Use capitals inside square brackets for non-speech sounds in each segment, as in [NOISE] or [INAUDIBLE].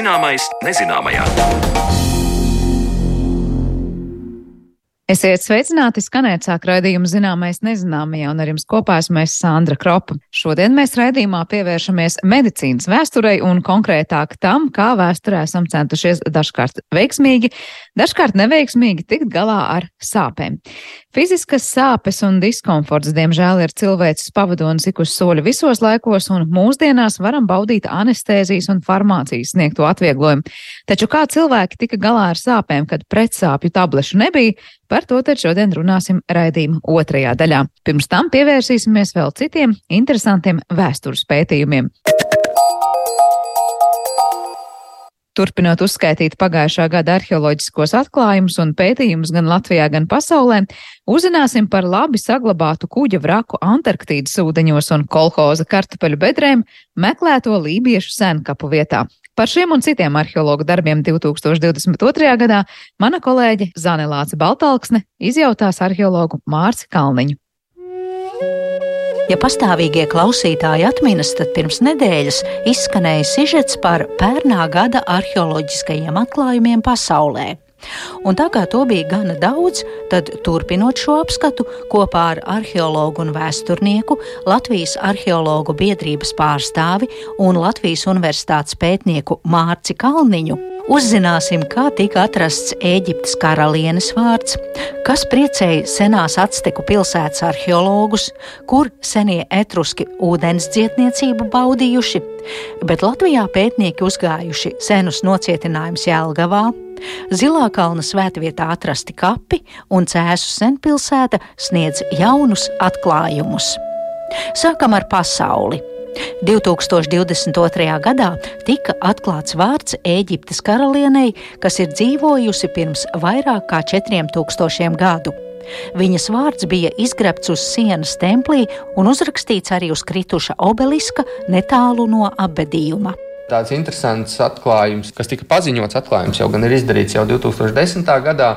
Zināmais nezināmajā. Esiet sveicināti, skanēt sāk raidījumu zināmais nezināmajā, un ar jums kopā esmu es Sandra Kropa. Šodien mēs raidījumā pievēršamies medicīnas vēsturei un konkrētāk tam, kā vēsturē esam centušies dažkārt veiksmīgi, dažkārt neveiksmīgi tikt galā ar sāpēm. Fiziskas sāpes un diskomforts, diemžēl, ir cilvēces pavadonis ik uz soļa visos laikos, un mūsdienās varam baudīt anestēzijas un farmācijas sniegto atvieglojumu. Taču kā cilvēki tika galā ar sāpēm, kad pretsāpju tablešu nebija, Par to tad šodien runāsim raidījuma otrajā daļā. Pirms tam pievērsīsimies vēl citiem interesantiem vēstures pētījumiem. Turpinot uzskaitīt pagājušā gada arheoloģiskos atklājumus un pētījumus gan Latvijā, gan pasaulē, uzzināsim par labi saglabātu kuģa vraku Antarktīdas ūdeņos un kolhoza kartupeļu bedrēm meklēto lībiešu senkapu vietā. Par šiem un citiem arheologu darbiem 2022. gadā mana kolēģe Zane Lāce Baltalksne izjautās arheologu Mārci Kalniņu. Ja pastāvīgie klausītāji atminas, tad pirms nedēļas izskanēja sižets par pērnā gada arheoloģiskajiem atklājumiem pasaulē. Un tā kā to bija gana daudz, tad turpinot šo apskatu kopā ar arheologu un vēsturnieku, Latvijas arheologu biedrības pārstāvi un Latvijas universitātes pētnieku Mārci Kalniņu. Uzzināsim, kā tika atrasts Eģiptes karalienes vārds, kas priecēja senās Azteku pilsētas arheologus, kur senie etruski ūdens dzietniecību baudījuši, bet Latvijā pētnieki uzgājuši senus nocietinājumus Jēlgavā, Zilā kalna svētvietā atrasti kapi un Cēsu senpilsēta sniedz jaunus atklājumus. Sākam ar pasauli. 2022. gadā tika atklāts vārds Eģiptes karalienei, kas ir dzīvojusi pirms vairāk kā 4000 gadu. Viņas vārds bija izgrebts uz sienas templī un uzrakstīts arī uz krituša obeliska netālu no apbedījuma tāds interesants atklājums, kas tika paziņots, atklājums jau gan ir izdarīts jau 2010. gadā.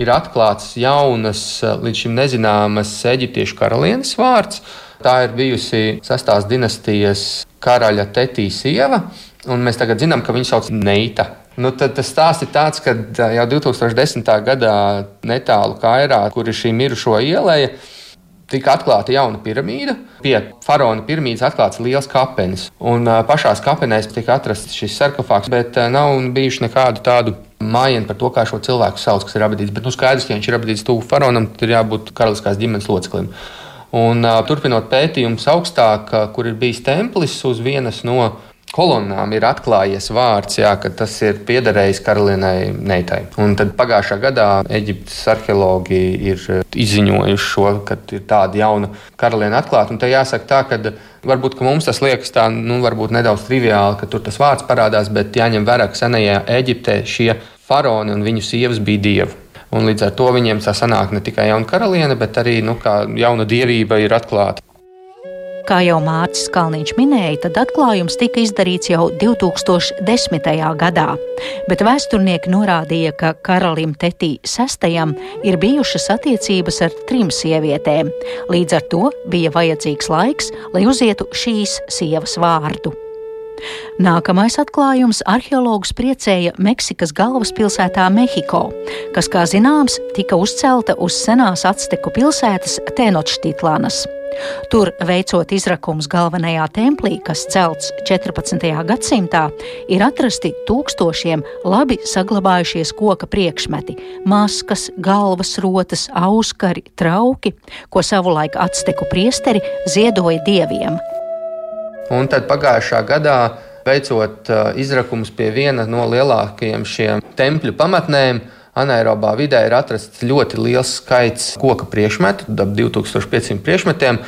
Ir atklāts jaunas, līdz šim nezināmas eģiptiešu karalienes vārds. Tā ir bijusi sastās dinastijas karaļa Tetī sieva, un mēs tagad zinām, ka viņu sauc Neita. Nu, tad tas stāsts ir tāds, ka jau 2010. gadā netālu Kairā, kur ir šī mirušo ielēja, tika atklāta jauna piramīda. Pie faraona piramīdas atklāts liels kapenis. Un pašā kapenēs tika atrasts šis sarkofāgs, bet nav bijuši nekādu tādu mājiņu par to, kā šo cilvēku sauc, kas ir abadīts. Bet nu, skaidrs, ka viņš ir abadīts tuvu faraonam, tad ir jābūt karaliskās ģimenes loceklim. Un, turpinot pētījumus augstāk, kur ir bijis templis uz vienas no kolonnām ir atklājies vārds, jā, ka tas ir piederējis karalienei Neitai. Un tad pagājušā gadā Eģiptes arheologi ir izziņojuši šo, ka ir tāda jauna karaliene atklāta. Un te jāsaka tā, ka varbūt ka mums tas liekas tā, nu, varbūt nedaudz triviāli, ka tur tas vārds parādās, bet jāņem vērā, ka senajā Eģiptē šie faraoni un viņu sievas bija dievi. Un līdz ar to viņiem tā sanāk ne tikai jauna karaliene, bet arī nu, jauna dievība ir atklāta. Kā jau Mārcis Kalniņš minēja, tad atklājums tika izdarīts jau 2010. gadā, bet vēsturnieki norādīja, ka karalim Tetī VI ir bijušas attiecības ar trim sievietēm. Līdz ar to bija vajadzīgs laiks, lai uzietu šīs sievas vārdu. Nākamais atklājums arheologus priecēja Meksikas galvaspilsētā Mehiko, kas, kā zināms, tika uzcelta uz senās Azteku pilsētas Tenochtitlanas. Tur, veicot izrakumus galvenajā templī, kas celts 14. gadsimtā, ir atrasti tūkstošiem labi saglabājušies koka priekšmeti - maskas, galvas rotas, auskari, trauki, ko savulaik atsteku priesteri ziedoja dieviem. Un tad pagājušā gadā, veicot uh, izrakumus pie viena no lielākajiem šiem tempļu pamatnēm, anaerobā vidē ir atrasts ļoti liels skaits koka priekšmetu, ap 2500 priekšmetiem.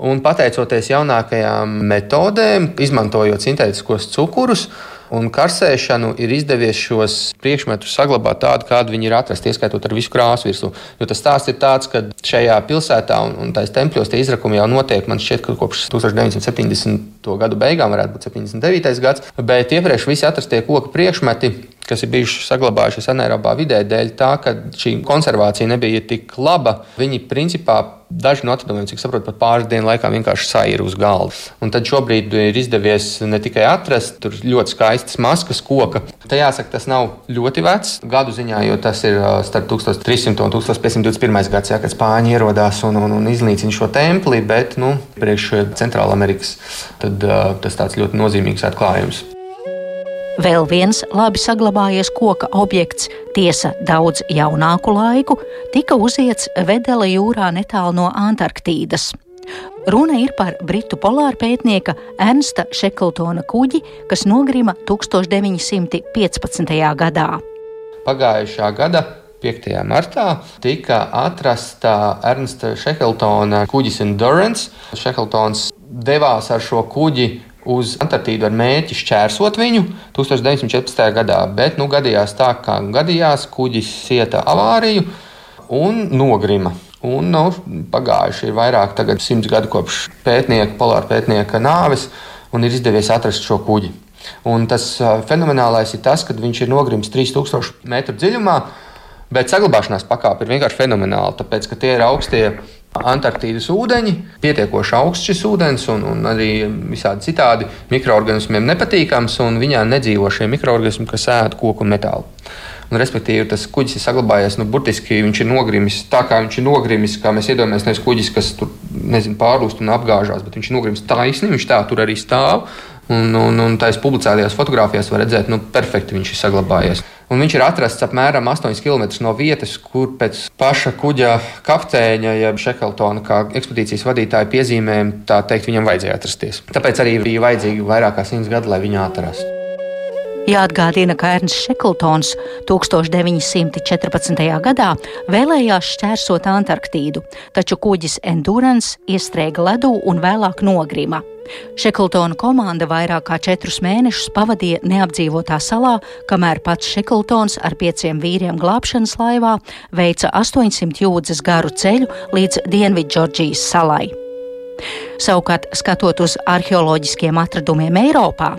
Un pateicoties jaunākajām metodēm, izmantojot sintētiskos cukurus, un karsēšanu ir izdevies šos priekšmetus saglabāt tādu, kādi viņi ir atrasti, ieskaitot ar visu krāsu virsmu. Jo tas stāsts ir tāds, ka šajā pilsētā un, un tais tempļos tie izrakumi jau notiek, man šķiet, ka kopš 1970. gadu beigām varētu būt 79. gads, bet iepriekš visi atrastie koku priekšmeti kas ir bijuši saglabājušies anaerobā vidē, dēļ tā, ka šī konservācija nebija tik laba. Viņi principā daži no atradumiem, cik saprotu, pat pāris dienu laikā vienkārši saira uz galda. Un tad šobrīd ir izdevies ne tikai atrast ļoti skaistas maskas koka. Tā jāsaka, tas nav ļoti vecs gadu ziņā, jo tas ir starp 1300 un 1521 gads, ja, kad spāņi ierodās un, un, un iznīcina šo templi, bet nu, priekš Centrāla Amerikas tad, tas tāds ļoti nozīmīgs atklājums. Vēl viens labi saglabājies koka objekts, tiesa daudz jaunāku laiku, tika uziets Vedela jūrā netālu no Antarktīdas. Runa ir par britu polārpētnieka Ernsta Šekltona kuģi, kas nogrima 1915. gadā. Pagājušā gada 5. martā tika atrasta Ernsta Šekltona kuģis Endurance. Šekltons devās ar šo kuģi uz Antarktīdu ar mērķi šķērsot viņu 1914. gadā, bet nu, gadījās tā, kā gadījās, kuģis cieta avāriju un nogrima. Un, nu, pagājuši ir vairāk nekā simts gadi kopš pētnieka, polāra pētnieka nāves, un ir izdevies atrast šo kuģi. Un tas fenomenālais ir tas, ka viņš ir nogrimis 3000 metru dziļumā, bet saglabāšanās pakāpe ir vienkārši fenomenāla, tāpēc ka tie ir augstie Antarktīdas ūdeņi, pietiekoši augsts šis ūdens, un, un arī visādi citādi mikroorganismiem nepatīkams, un viņā nedzīvo šie mikroorganismi, kas ēd koku un metālu. Un, respektīvi, tas kuģis ir saglabājies, nu, burtiski viņš ir nogrimis tā, kā viņš ir nogrimis, kā mēs iedomājamies, nevis kuģis, kas tur nezinu, pārlūst un apgāžās, bet viņš ir nogrimis taisni, viņš tā tur arī stāv. Un, un, un tā publicētajās fotografijās var redzēt, nu, perfekti viņš ir saglabājies. Un viņš ir atrasts apmēram 8 km no vietas, kur pēc paša kuģa kapteiņa, jeb Šekeltona, kā ekspedīcijas vadītāja piezīmēm, tā teikt, viņam vajadzēja atrasties. Tāpēc arī bija vajadzīgi vairāk kā 100 gadi, lai viņu atrastu. Jāatgādina, ka Ernsts Šekltons 1914. gadā vēlējās šķērsot Antarktīdu, taču kuģis Endurance iestrēga ledū un vēlāk nogrima. Šekltona komanda vairāk kā četrus mēnešus pavadīja neapdzīvotā salā, kamēr pats Šekltons ar pieciem vīriem glābšanas laivā veica 800 jūdzes garu ceļu līdz Dienvidžordžijas salai. Savukārt, skatot uz arheoloģiskiem atradumiem Eiropā,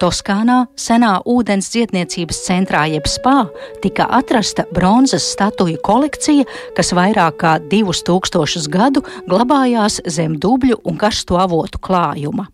Toskānā, senā ūdens dziedniecības centrā jeb spā, tika atrasta bronzas statuju kolekcija, kas vairāk kā divus tūkstošus gadu glabājās zem dubļu un karsto avotu klājuma.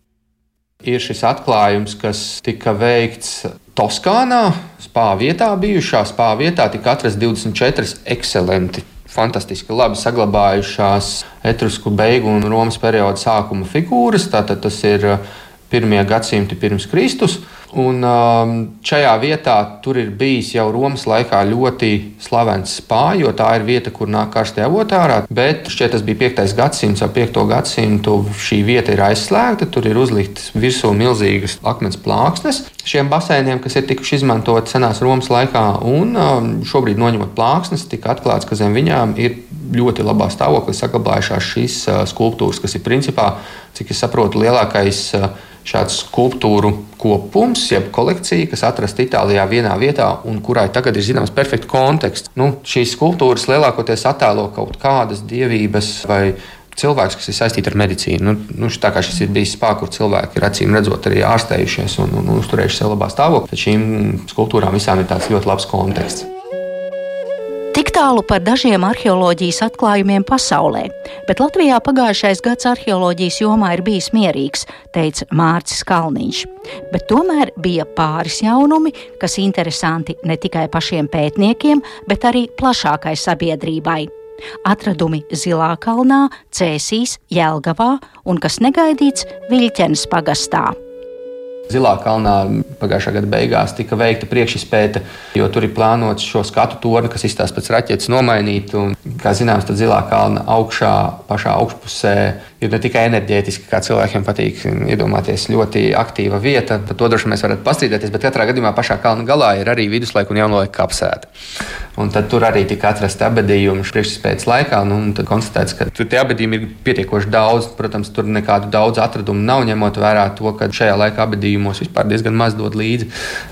Ir šis atklājums, kas tika veikts Toskānā, spā vietā, bijušā spā vietā, tika atrasts 24 ekscelenti fantastiski labi saglabājušās etrusku beigu un Romas perioda sākuma figūras. Tātad tas ir uh, pirmie gadsimti pirms Kristus. Un um, šajā vietā tur ir bijis jau Romas laikā ļoti slavens spāņu, jo tā ir vieta, kur nāk karstie avoti ārā. Bet šķiet, tas bija 5. gadsimts, jau 5. gadsimtu šī vieta ir aizslēgta. Tur ir uzliktas virsū milzīgas akmens plāksnes šiem basēniem, kas ir tikuši izmantoti senās Romas laikā. Un um, šobrīd, noņemot plāksnes, tika atklāts, ka zem viņām ir ļoti labā stāvoklī saglabājušās šīs uh, skulptūras, kas ir principā, cik es saprotu, lielākais. Uh, šāds skulptūru kopums, jeb kolekcija, kas atrasta Itālijā vienā vietā un kurai tagad ir zināms perfekts konteksts. Nu, šīs skulptūras lielākoties attēlo kaut kādas dievības vai cilvēks, kas ir saistīts ar medicīnu. Nu, nu, tā kā šis ir bijis spēks, kur cilvēki ir acīm redzot, arī ārstējušies un, un uzturējuši sev labā stāvoklī, tad šīm skulptūrām visām ir tāds ļoti labs konteksts. Tik tālu par dažiem arheoloģijas atklājumiem pasaulē, bet Latvijā pagājušais gads arheoloģijas jomā ir bijis mierīgs, teica Mārcis Kalniņš. Bet tomēr bija pāris jaunumi, kas interesanti ne tikai pašiem pētniekiem, bet arī plašākai sabiedrībai. Atradumi Zilā kalnā, Cēsīs, Jēlgavā un, kas negaidīts, Viļķenes pagastā. Zilā kalnā pagājušā gada beigās tika veikta priekšizpēta, jo tur ir plānots šo skatu torni, kas izstāsta pēc raķetes, nomainīt. Un, kā zināms, tad zilā kalna augšā, pašā augšpusē ir ne tikai enerģētiski, kā cilvēkiem patīk iedomāties, ļoti aktīva vieta. Par to droši mēs varētu pastrīdēties, bet katrā gadījumā pašā kalna galā ir arī viduslaika un jaunlaika kapsēta. Un tad tur arī tika atrasta abadījumi priekšspējas laikā. Nu, tad konstatēts, ka tur tie abadījumi ir pietiekoši daudz. Protams, tur nekādu daudz atradumu nav, ņemot vērā to, ka šajā laikā abadījumos vispār diezgan maz dod līdzi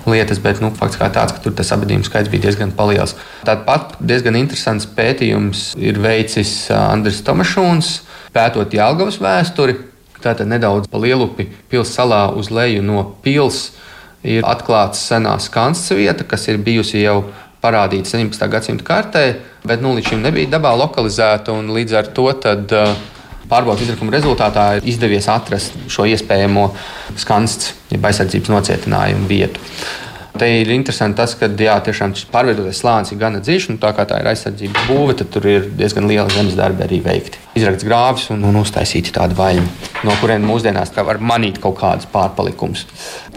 lietas, bet nu, fakts kā tāds, ka tur tas abadījumu skaits bija diezgan liels. Tāpat diezgan interesants pētījums ir veicis Andris Tomašūns pētot Jālgavas vēsturi, tātad nedaudz pa lielupi pilsētas salā uz leju no pilsētas ir atklāta senā skansta vieta, kas ir bijusi jau parādīta 17. gadsimta kartē, bet nu, līdz šim nebija dabā lokalizēta. Līdz ar to tad, pārbaudas izrakuma rezultātā ir izdevies atrast šo iespējamo skanstu, jeb aizsardzības nocietinājumu vietu. Te ir interesanti tas, ka jā, tiešām šis pārveidotais slānis ir gana dziļš, un tā kā tā ir aizsardzības būve, tad tur ir diezgan liela zemes darbi arī veikti. Izrakts grāvis un, un uztaisīti tādi vaļņi, no kuriem mūsdienās var manīt kaut kādus pārpalikumus.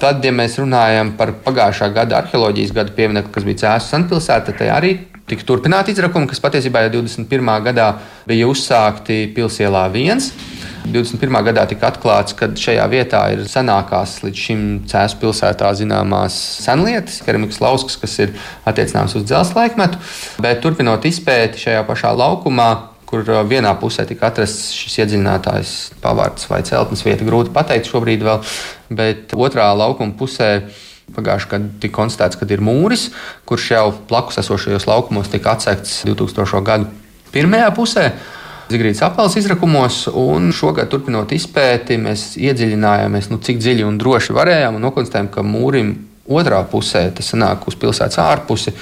Tad, ja mēs runājam par pagājušā gada arheoloģijas gadu pieminiektu, kas bija Cēzus Sanpilsēta, tad arī tika turpināti izrakumi, kas patiesībā jau 21. gadā bija uzsākti Pilsielā 1. 21. gadā tika atklāts, ka šajā vietā ir senākās līdz šim Cēzu pilsētā zināmās senlietas, keramikas lauskas, kas ir attiecināmas uz dzelzceļa laikmetu. Bet turpinot izpēti šajā pašā laukumā, kur uh, vienā pusē tika atrasts šis iedziļinātājs pavārds vai celtnes vieta, grūti pateikt šobrīd vēl, bet otrā laukuma pusē. Pagājušajā gadā tika konstatēts, ka ir mūris, kurš jau blakus esošajos laukumos tika atsekts 2000. gadu pirmajā pusē. Zigrītas apelsnes izrakumos, un šogad, turpinot izpēti, mēs iedziļinājāmies, nu, cik dziļi un droši varējām, un nokonstatējām, ka mūrim otrā pusē, tas nāk uz pilsētas ārpusi,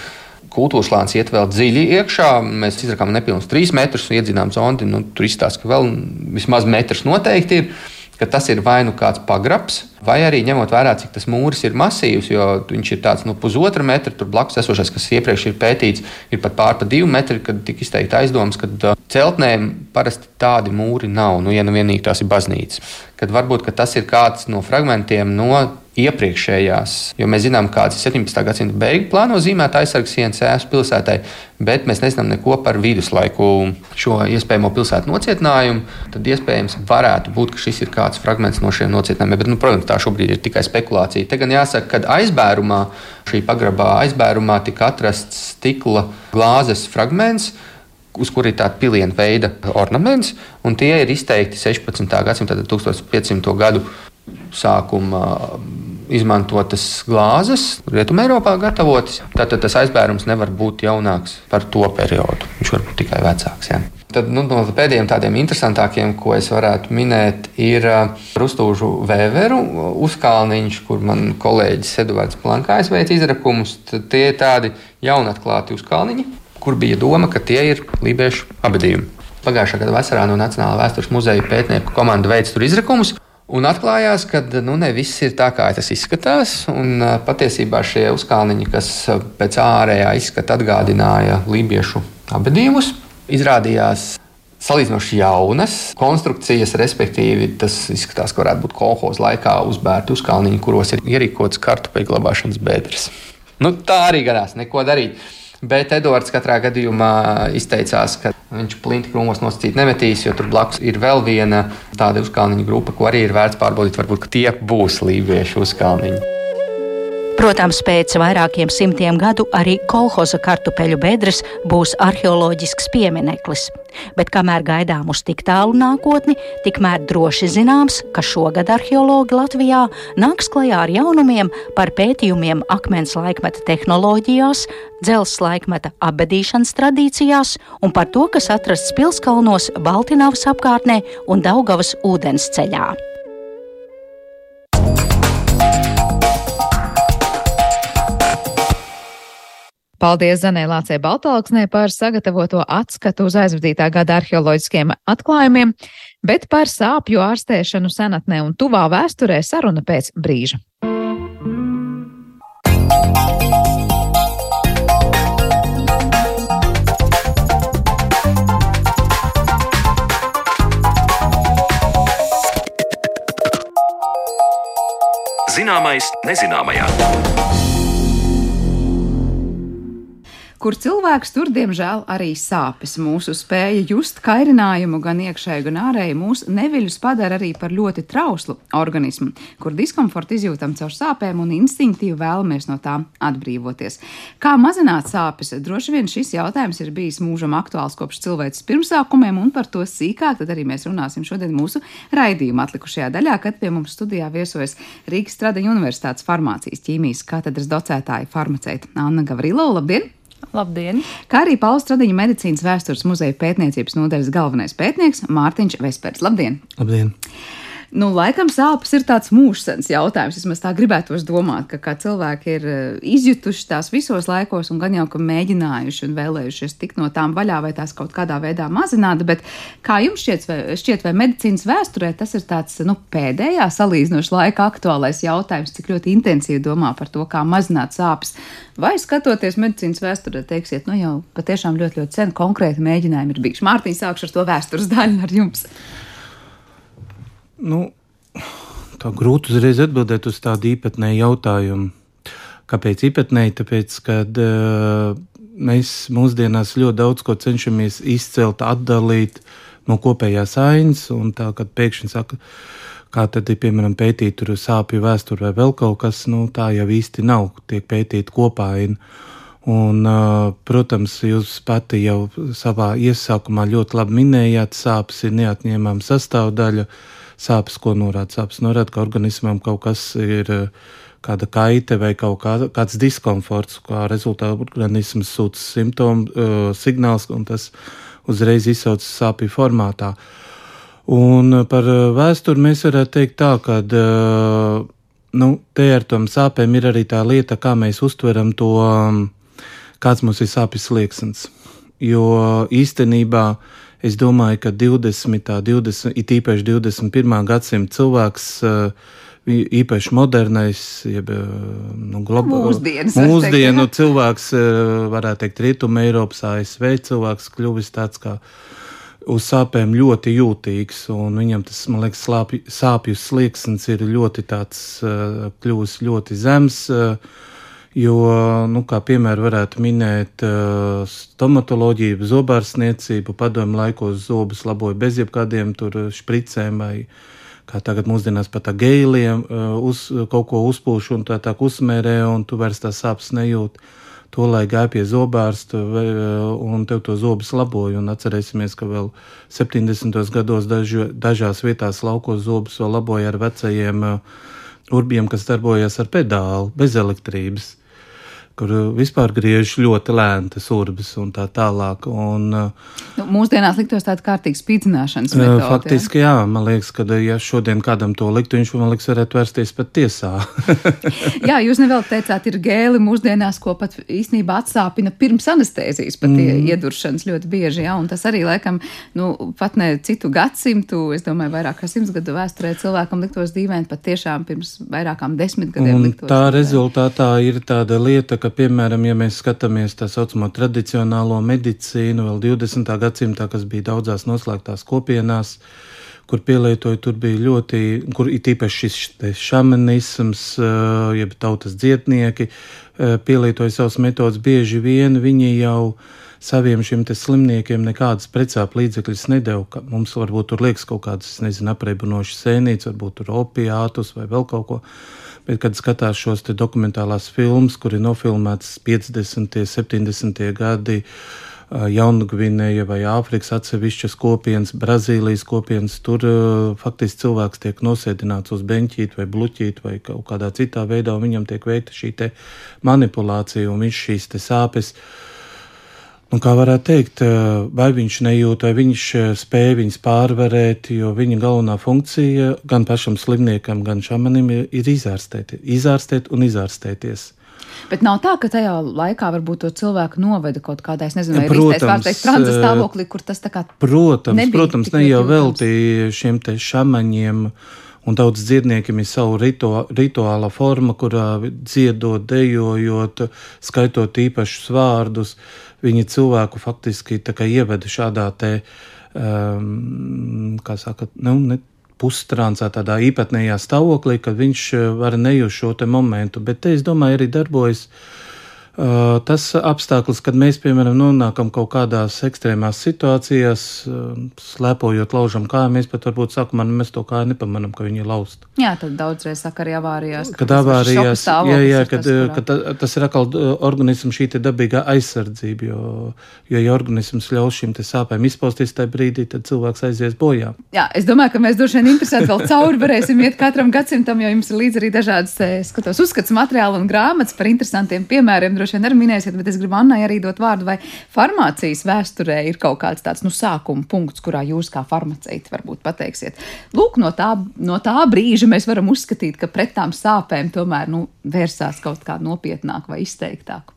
kultūras lāns iet vēl dziļi iekšā. Mēs izrakām nepilnus trīs metrus, iedzinām zondi. Nu, tur izstāsta, ka vēl vismaz metrs noteikti ir ka tas ir vai nu kāds pagrabs, vai arī ņemot vērā, cik tas mūris ir masīvs, jo viņš ir tāds nu, pusotra metra, tur blakus esošais, kas iepriekš ir pētīts, ir pat pār pa divu metru, kad tika izteikta aizdomas, ka uh, celtnēm parasti tādi mūri nav, nu, ja nu vienīgi tās ir baznīcas. Kad varbūt ka tas ir kāds no fragmentiem no iepriekšējās, jo mēs zinām, kāds ir 17. gadsimta beigu plāno zīmēt aizsardzības sienas ēstu pilsētai, bet mēs nezinām neko par viduslaiku šo iespējamo pilsētu nocietinājumu. Tad iespējams varētu būt, ka šis ir kāds fragments no šiem nocietinājumiem, bet, nu, protams, tā šobrīd ir tikai spekulācija. Te gan jāsaka, ka aizbērumā, šī pagrabā aizbērumā tika atrasts stikla glāzes fragments uz kura ir tāda piliena veida ornaments, un tie ir izteikti 16. gadsimta, 1500. gadu sākuma izmantotas glāzes, rietumē Eiropā gatavotas. Tātad tas aizbērums nevar būt jaunāks par to periodu. Viņš var būt tikai vecāks. Jā. Tad, nu, no pēdējiem tādiem interesantākiem, ko es varētu minēt, ir Rustūžu vēveru uzkalniņš, kur man kolēģis Edvards Plankājs veic izrakumus. Tad tie ir tādi jaunatklāti uzkalniņi, kur bija doma, ka tie ir lībiešu abadījumi. Pagājušā gada vasarā no Nacionālā vēstures muzeja pētnieku komanda veica tur izrakumus. Un atklājās, ka nu, ne viss ir tā, kā tas izskatās. Un, patiesībā šie uzkalniņi, kas pēc ārējā izskata atgādināja lībiešu abadījumus, izrādījās salīdzinoši jaunas konstrukcijas, respektīvi, tas izskatās, ka varētu būt kolekcijas laikā uzbērti uzkalniņi, kuros ir ierīkots kartupeļu glabāšanas bedres. Nu, tā arī gadās, neko darīt. Bet Edvards katrā gadījumā izteicās, ka viņš plinti krūmos nosacīt nemetīs, jo tur blakus ir vēl viena tāda uzkalniņa grupa, ko arī ir vērts pārbaudīt. Varbūt tie būs lībiešu uzkalniņi. Protams, pēc vairākiem simtiem gadu arī kolhoza kartupeļu bedres būs arheoloģisks piemineklis. Bet kamēr gaidām uz tik tālu nākotni, tikmēr droši zināms, ka šogad arheologi Latvijā nāks klajā ar jaunumiem par pētījumiem akmens laikmeta tehnoloģijās, dzelzs laikmeta abadīšanas tradīcijās un par to, kas atrasts Pilskalnos, Baltinavas apkārtnē un Daugavas ūdens ceļā. Paldies Zanē Lācē Baltalksnē par sagatavoto atskatu uz aizvadītā gada arheoloģiskiem atklājumiem, bet par sāpju ārstēšanu senatnē un tuvā vēsturē saruna pēc brīža. Zināmais nezināmajā. Kur cilvēks tur, diemžēl, arī sāpes. Mūsu spēja just kairinājumu gan iekšēji, gan ārēji mūs neviļus padara arī par ļoti trauslu organismu, kur diskomfortu izjūtam caur sāpēm un instinktīvi vēlamies no tām atbrīvoties. Kā mazināt sāpes? Droši vien šis jautājums ir bijis mūžam aktuāls kopš cilvēces pirmsākumiem, un par to sīkāk arī mēs runāsim šodien mūsu raidījuma atlikušajā daļā, kad pie mums studijā viesojas Rīgas Stradiņa Universitātes farmācijas ķīmijas katedras docētāja farmaceita Anna Gavrilo. Labdien! Labdien! Kā arī Pauls Stradiņa medicīnas vēstures muzeja pētniecības nodaļas galvenais pētnieks Mārtiņš Vespers. Labdien! Labdien! Nu, laikam sāpes ir tāds mūžsens jautājums. Vismaz tā gribētos domāt, ka cilvēki ir eh, izjutuši tās visos laikos un gan jau, ka mēģinājuši un vēlējušies tikt no tām vaļā vai tās kaut kādā veidā mazināt. Bet kā jums šķiet, vai, šķiet, vai medicīnas vēsturē tas ir tāds nu, pēdējā salīdzinoši laika aktuālais jautājums, cik ļoti intensīvi domā par to, kā mazināt sāpes? Vai skatoties medicīnas vēsturē, teiksiet, nu jau patiešām ļoti, ļoti sen konkrēti mēģinājumi ir bijuši. Mārtiņš, sākšu ar to vēstures daļu ar jums. Nu, tā grūti uzreiz atbildēt uz tādu īpatnēju jautājumu. Kāpēc īpatnēji? Tāpēc, ka uh, mēs mūsdienās ļoti daudz ko cenšamies izcelt, atdalīt no kopējās ainas, un tā, kad pēkšņi saka, kā tad ir piemēram pētīt sāpju vēsturi vai vēl kaut kas, nu tā jau īsti nav, tiek pētīt kopā. Un, uh, protams, jūs pati jau savā iesākumā ļoti labi minējāt, sāpes ir neatņemama sastāvdaļa. Uh, sāpes, ko norāda. Sāpes norāda, ka organismam kaut kas ir eh, kāda kaite vai kaut kā, kāds diskomforts, kā rezultātā organisms sūta simptomu uh, signāls, un tas uzreiz izsaucas sāpju formātā. Un par vēsturi mēs varētu teikt tā, ka uh, nu, te ar tom sāpēm ir arī tā lieta, kā mēs uztveram to, kāds mums ir sāpju slieksnis. Jo īstenībā uh, Es domāju, ka 20. 20, it īpaši 21. gadsimta cilvēks, eh, īpaši modernais, jeb eh, nu, globālais, mūsdienu teikt, cilvēks, eh, varētu teikt, Rietumē, Eiropas, ASV cilvēks kļuvis tāds kā uz sāpēm ļoti jūtīgs, un viņam tas, man liekas, slāpju, sāpju slieksnis ir ļoti tāds, kļuvis ļoti zems. Uh, Jo, nu, kā piemēru varētu minēt uh, stomatoloģiju, zobārstniecību, padomu laikos zobus laboja bez jebkādiem špricēm vai kā tagad mūsdienās pat gēliem uh, uz, kaut ko uzpūš un tā tā uzmērē, un tu vairs tās sāpes nejūti. To lai gāja pie zobārsta un tev to zobus laboja. Un atcerēsimies, ka vēl 70. gados dažu, dažās vietās laukos zobus vēl laboja ar vecajiem uh, urbiem, kas darbojas ar pedāli, bez elektrības kur uh, vispār griež ļoti lēni tas urbis un tā tālāk. Un, uh, nu, mūsdienās liktos tāda kārtīga spīdzināšanas uh, metode. Faktiski, jā. man liekas, ka ja šodien kādam to liktu, viņš man liekas varētu vērsties pat tiesā. [LAUGHS] jā, jūs nevēl teicāt, ir gēli mūsdienās, ko pat īstenībā atsāpina pirms anestēzijas, pat mm. ieduršanas ļoti bieži, jā, un tas arī laikam, nu, pat ne citu gadsimtu, es domāju, vairāk kā simts gadu vēsturē cilvēkam liktos dīvaini pat tiešām pirms vairākām desmit gadiem. Un tā dīvaini. rezultātā ir tāda lieta, ka ka, piemēram, ja mēs skatāmies tā saucamo tradicionālo medicīnu, vēl 20. gadsimtā, kas bija daudzās noslēgtās kopienās, kur pielietoja, tur bija ļoti, kur ir tīpaši šis šamanisms, jeb tautas dzietnieki, pielietoja savas metodas bieži vien, viņi jau saviem šiem slimniekiem nekādas precāpju līdzekļus nedēļu. Mums varbūt tur liekas kaut kādas, nezinu, apreibunošas sēnītes, varbūt tur opiātus vai vēl kaut ko. Bet, kad skatās šos dokumentālās filmas, kur ir nofilmētas 50. un 70. gadi, Jaungvinēja vai Āfrikas atsevišķas kopienas, Brazīlijas kopienas, tur faktiski cilvēks tiek nosēdināts uz beņķīti vai bluķīti vai kaut kādā citā veidā, un viņam tiek veikta šī manipulācija, un viņš šīs sāpes Un kā varētu teikt, vai viņš nejūt, vai viņš spēja viņus pārvarēt, jo viņa galvenā funkcija gan pašam slimniekam, gan šamanim ir izārstēt, izārstēt un izārstēties. Bet nav tā, ka tajā laikā varbūt to cilvēku noveda kaut kādā, es nezinu, vai protams, teikt, transa stāvoklī, kur tas tā kā. Protams, protams, ne jau velti šiem te šamaņiem. Un daudz dziedniekiem ir savu rituā, rituāla forma, kurā dziedot, dejojot, skaitot īpašus vārdus. Uh, viņi cilvēku faktiski ieveda šādā te, um, kā saka, nu, ne, pustrāncā, tādā īpatnējā stāvoklī, kad viņš var nejust šo momentu. Bet te, es domāju, arī darbojas Uh, tas apstākļus, kad mēs, piemēram, nonākam kaut kādās ekstrēmās situācijās, slēpojot, laužam kāju, mēs pat varbūt sākumā mēs to kāju nepamanām, ka viņi ir lausta. Jā, tad daudzreiz saka arī avārijās. Kad avārijās, jā, jā, kad, tas, kad tas ir atkal organismu šī te dabīgā aizsardzība, jo, jo ja organisms ļaus šim te sāpēm izpausties tajā brīdī, tad cilvēks aizies bojā. Jā, es domāju, ka mēs droši vien interesēti vēl cauri varēsim iet katram gadsimtam, jo jums ir līdz arī dažādas, skatos, uzskats materiāli un grāmatas par interesantiem piemēriem droši vien arī minēsiet, bet es gribu Annai arī dot vārdu, vai farmācijas vēsturē ir kaut kāds tāds nu, sākuma punkts, kurā jūs kā farmaceiti varbūt pateiksiet. Lūk, no tā, no tā brīža mēs varam uzskatīt, ka pret tām sāpēm tomēr nu, vērsās kaut kā nopietnāk vai izteiktāk.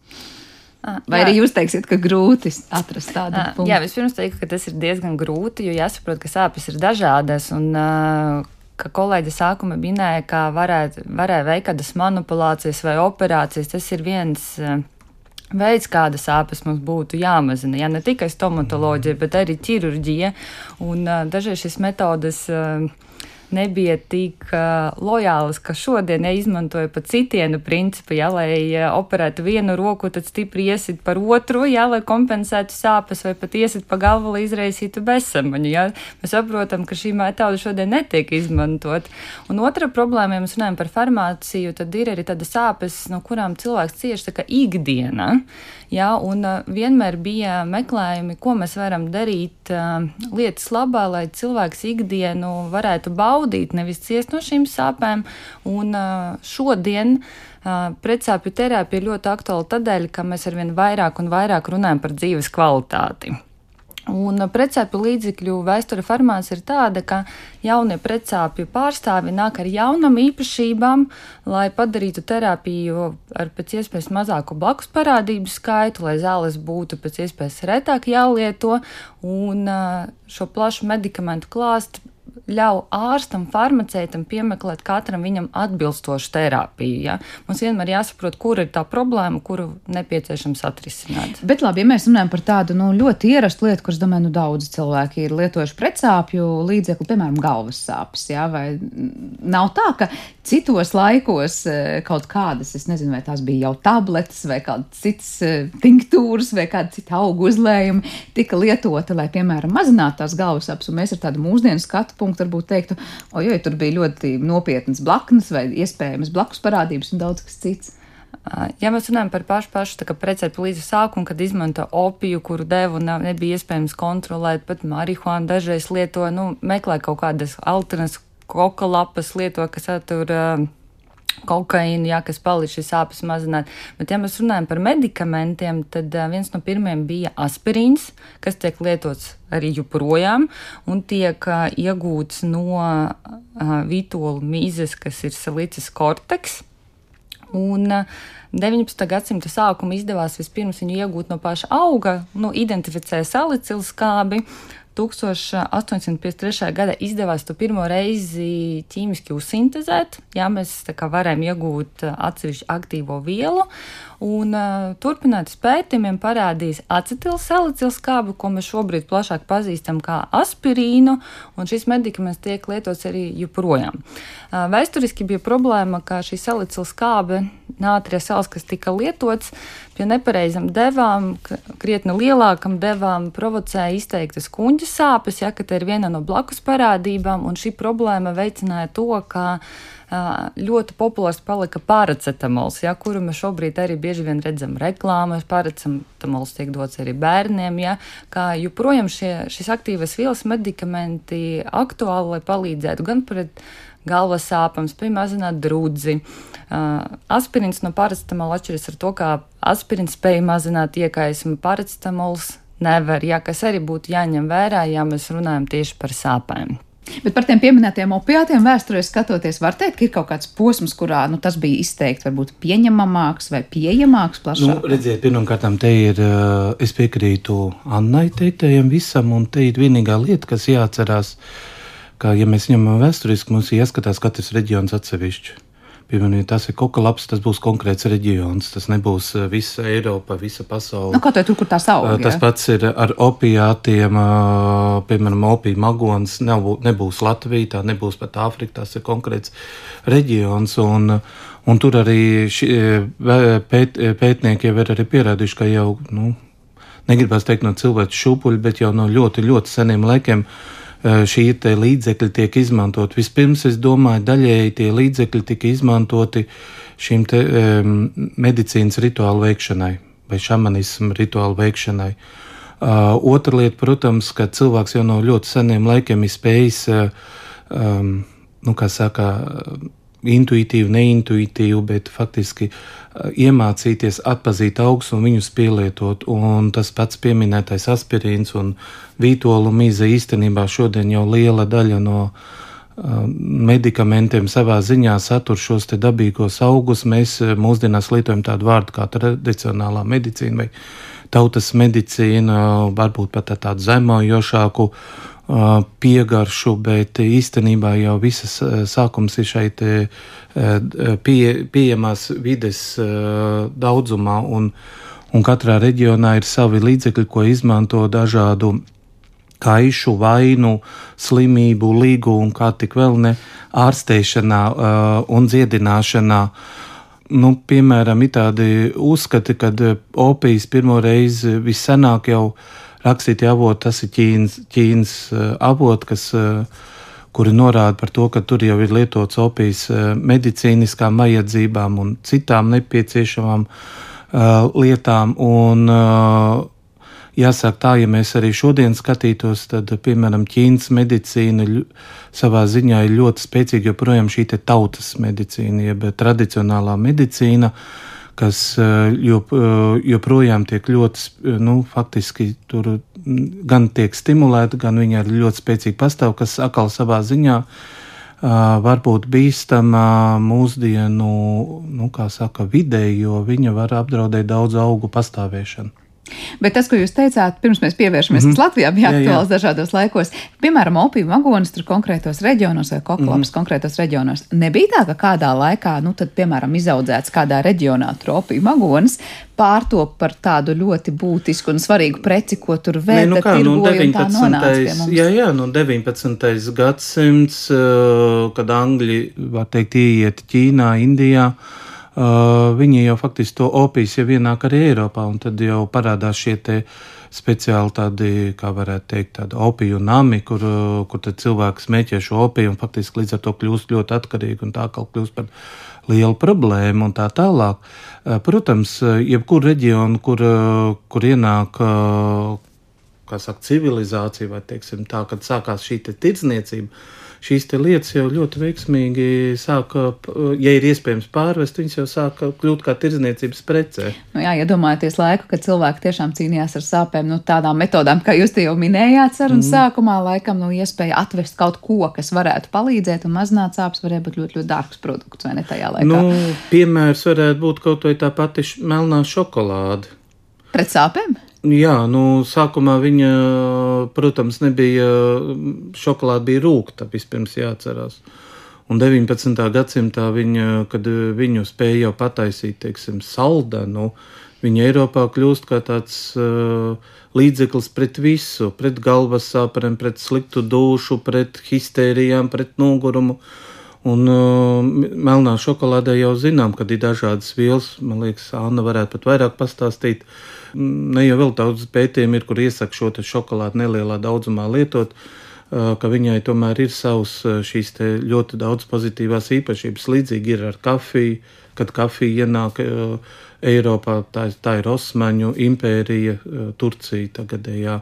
Vai jā. arī jūs teiksiet, ka grūti atrast tādu punktu? Jā, vispirms teiktu, ka tas ir diezgan grūti, jo jāsaprot, ka sāpes ir dažādas. Un, uh, ka kolēģi sākuma minēja, ka varētu, varēja veikt kādas manipulācijas vai operācijas. Tas ir viens uh, veids, kāda sāpes mums būtu jāmazina. Ja ne tikai stomatoloģija, bet arī ķirurģija. Un uh, dažreiz šīs metodas. Uh, nebija tik uh, lojālas, ka šodien ja, izmantoja pa citienu principu, ja, lai uh, operētu vienu roku, tad stipri iesit par otru, ja, lai kompensētu sāpes, vai pat iesit pa galvu, lai izraisītu bezsamaņu. Ja. Mēs saprotam, ka šī metode šodien netiek izmantot. Un otra problēma, ja mēs runājam par farmāciju, tad ir arī tāda sāpes, no kurām cilvēks cieši tā kā ikdiena. Ja, un uh, vienmēr bija meklējumi, ko mēs varam darīt lietas labā, lai cilvēks ikdienu varētu baudīt baudīt, nevis ciest no šīm sāpēm. Un šodien pretsāpju terapija ir ļoti aktuāla tādēļ, ka mēs arvien vairāk un vairāk runājam par dzīves kvalitāti. Un precēpju līdzekļu vēsture farmās ir tāda, ka jaunie precēpju pārstāvi nāk ar jaunām īpašībām, lai padarītu terapiju ar pēc iespējas mazāku blakus parādību skaitu, lai zāles būtu pēc iespējas retāk jālieto, un šo plašu medikamentu klāstu ļauj ārstam, farmaceitam piemeklēt katram viņam atbilstošu terapiju. Ja? Mums vienmēr jāsaprot, kur ir tā problēma, kuru nepieciešams atrisināt. Bet labi, ja mēs runājam par tādu nu, ļoti ierastu lietu, kuras, domāju, nu, daudzi cilvēki ir lietojuši pretsāpju līdzekli, piemēram, galvas sāpes, ja? vai nav tā, ka citos laikos eh, kaut kādas, es nezinu, vai tās bija jau tabletes vai kādas citas eh, tinktūras vai kāda cita augu uzlējumi tika lietota, lai, piemēram, mazinātu tās galvas sāpes, un mēs ar tādu mūsdienu skatu punktu varbūt teiktu, ojoj, tur bija ļoti nopietnas blaknes vai iespējamas blakus parādības un daudz kas cits. Ja mēs runājam par pašu, pašu precēju līdzi sākumu, kad izmanto opiju, kuru devu nebija iespējams kontrolēt, pat marihuānu dažreiz lieto, nu, meklē kaut kādas alternatīvas koka lapas, lieto, kas satur uh, kokaīnu, jā, kas palīdz šīs sāpes mazināt. Bet, ja mēs runājam par medikamentiem, tad uh, viens no pirmiem bija aspirīns, kas tiek lietots arī joprojām un tiek uh, iegūts no uh, vitola mīzes, kas ir salicis korteks. Un, uh, 19. gadsimta sākuma izdevās vispirms viņu iegūt no paša auga, nu, identificēja salicilskābi, 1853. gada izdevās to pirmo reizi ķīmiski uzsintēzēt. Jā, mēs varējām iegūt atsevišķu aktīvo vielu, un uh, turpināt pētījumiem parādīs acetilsalicilskābu, ko mēs šobrīd plašāk pazīstam kā aspirīnu, un šis medikaments tiek lietots arī joprojām. Uh, vēsturiski bija problēma, ka šī salicilskābe, nātrija sals, kas tika lietots, pie nepareizam devām, krietni lielākam devām, provocēja izteiktas kuņģa sāpes, ja, ka tā ir viena no blakus parādībām, un šī problēma veicināja to, ka ļoti populārs palika paracetamols, ja, kuru mēs šobrīd arī bieži vien redzam reklāmās. Paracetamols tiek dots arī bērniem, ja, kā joprojām šie, šis aktīvas vielas medikamenti aktuāli, lai palīdzētu gan pret galvas sāpēm, spēj mazināt drudzi. Uh, aspirins no paracetamola atšķiras ar to, ka aspirins spēj mazināt iekaisumu, paracetamols nevar, ja, kas arī būtu jāņem vērā, ja mēs runājam tieši par sāpēm. Bet par tiem pieminētiem opiātiem vēsturē skatoties, var teikt, ka ir kaut kāds posms, kurā nu, tas bija izteikti varbūt pieņemamāks vai pieejamāks plašāk. Nu, redziet, pirmkārt, te ir, es piekrītu Annai teiktajam visam, un te ir vienīgā lieta, kas jāatcerās, ka, ja mēs ņemam vēsturiski, mums ir jāskatās katrs reģions atsevišķi. Piemēram, tas ir koka labs, tas būs konkrēts reģions. Tas nebūs eh, visa Eiropa, visa pasaule. Nu, kā tur, kur tās aug? Tas ja? pats ir ar opiātiem, piemēram, opija magons. Nebūs Latvija, tā nebūs pat Āfrika, tas ir konkrēts reģions. Un, un tur arī ši, pēt, pētnieki jau ir arī pierādījuši, ka jau, nu, negribas teikt no cilvēku šūpuļa, bet jau no ļoti, ļoti seniem laikiem. Uh, Eh, šī līdzekļi tiek izmantot. Vispirms, es domāju, daļēji tie līdzekļi tika izmantoti šīm te, um, medicīnas rituālu veikšanai vai šamanismu rituālu veikšanai. Uh, otra lieta, protams, ka cilvēks jau no ļoti seniem laikiem ir spējis, uh, um, nu, kā saka, intuitīvu, neintuitīvu, bet faktiski uh, iemācīties atpazīt augus un viņus pielietot. Un tas pats pieminētais aspirīns un vītolu mīze īstenībā šodien jau liela daļa no uh, medikamentiem savā ziņā satur šos dabīgos augus. Mēs uh, mūsdienās lietojam tādu vārdu kā tradicionālā medicīna vai tautas medicīna, varbūt pat tādu zemojošāku piegaršu, bet īstenībā jau visas sākums ir šeit pie, pieejamās vides daudzumā, un, un katrā reģionā ir savi līdzekļi, ko izmanto dažādu kaišu, vainu, slimību, līgu un kā tik vēl ne ārstēšanā un dziedināšanā. Nu, piemēram, ir tādi uzskati, ka opijas pirmo reizi vissenāk jau rakstītie avoti, tas ir Ķīnas, Ķīnas eh, avoti, kas, eh, kuri norāda par to, ka tur jau ir lietots opijas eh, medicīniskām vajadzībām un citām nepieciešamām lietām. Un, Jāsaka, tā, ja mēs arī šodien skatītos, tad, piemēram, Ķīnas medicīna savā ziņā ir ļoti spēcīga, joprojām šī tautas medicīna, jeb tradicionālā medicīna, uh, kas eh, jop, eh, joprojām tiek ļoti, eh, nu, faktiski tur gan tiek stimulēta, gan viņa ir ļoti spēcīgi pastāv, kas atkal savā ziņā var būt bīstama mūsdienu, nu, kā saka, videi, jo viņa var apdraudēt daudz augu pastāvēšanu. Bet tas, ko jūs teicāt, pirms mēs pievēršamies, mm -hmm. kas Latvijā bija aktuāls jā, jā. dažādos laikos, piemēram, opiju vagonis tur konkrētos reģionos vai koklaps mm -hmm. konkrētos reģionos, nebija tā, ka kādā laikā, nu, tad, piemēram, izaudzēts kādā reģionā tur opiju vagonis, pārtop par tādu ļoti būtisku un svarīgu preci, ko tur vēl nu kā, nu, 19. Jā, jā, nu 19. gadsimts, kad Angļi, var teikt, ieiet Ķīnā, Indijā, Uh, viņi jau faktiski to opijas jau ienāk arī Eiropā, un tad jau parādās šie te speciāli tādi, kā varētu teikt, tādi opiju nami, kur, kur tad cilvēks smēķē šo opiju un faktiski līdz ar to kļūst ļoti atkarīgi un tā kā kļūst par lielu problēmu un tā tālāk. Uh, protams, jebkur reģionu, kur, kur ienāk, uh, kā saka, civilizācija vai, teiksim, tā, kad sākās šī tirdzniecība, šīs lietas jau ļoti veiksmīgi sāka, ja ir iespējams pārvest, viņas jau sāka kļūt kā tirdzniecības precē. Nu jā, iedomājieties ja laiku, kad cilvēki tiešām cīnījās ar sāpēm, nu tādām metodām, kā jūs te jau minējāt sarunas mm. sākumā, laikam, nu iespēja atvest kaut ko, kas varētu palīdzēt un mazināt sāpes, varēja būt ļoti, ļoti dārgs produkts, vai ne tajā laikā? Nu, piemērs varētu būt kaut vai tā pati melnā šokolāde. Pret sāpēm? Jā, nu, sākumā viņa, protams, nebija šokolāde, bija rūkta, vispirms jāatcerās. Un 19. gadsimtā viņa, kad viņu spēja jau pataisīt, teiksim, saldenu, viņa Eiropā kļūst kā tāds uh, līdzeklis pret visu, pret galvas sāpēm, pret sliktu dušu, pret histērijām, pret nogurumu. Un uh, melnā šokolādē jau zinām, kad ir dažādas vielas. Man liekas, Anna varētu pat vairāk pastāstīt. Uh, Ne jau vēl daudz pētījumu ir, kur iesaka šo šokolādi nelielā daudzumā lietot, ka viņai tomēr ir savs šīs ļoti daudz pozitīvās īpašības. Līdzīgi ir ar kafiju, kad kafija ienāk Eiropā, tā, tā ir Osmaņu impērija, Turcija tagadējā.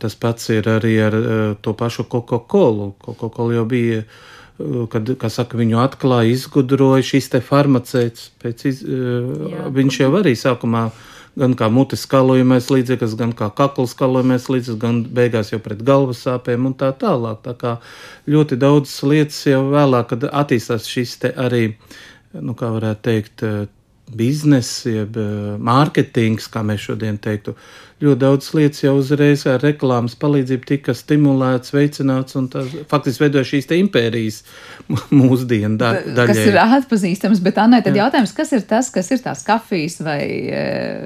Tas pats ir arī ar to pašu Coca-Cola. Coca-Cola jau bija kad, saka, viņu atklāja, izgudroja šis te farmaceits. Iz, Jā, viņš jau arī sākumā gan kā mutes skalojamais līdzeklis, gan kā kakla skalojamais līdzeklis, gan beigās jau pret galvas sāpēm un tā tālāk. Tā kā ļoti daudz lietas jau vēlāk, kad attīstās šis te arī, nu kā varētu teikt, biznesa, jeb mārketings, kā mēs šodien teiktu, ļoti daudz lietas jau uzreiz ar reklāmas palīdzību tika stimulēts, veicināts, un tas faktiski veidoja šīs te impērijas mūsdienu da daļai. Kas ir atpazīstams, bet Annai, tad Jā. jautājums, kas ir tas, kas ir tās kafijas vai e,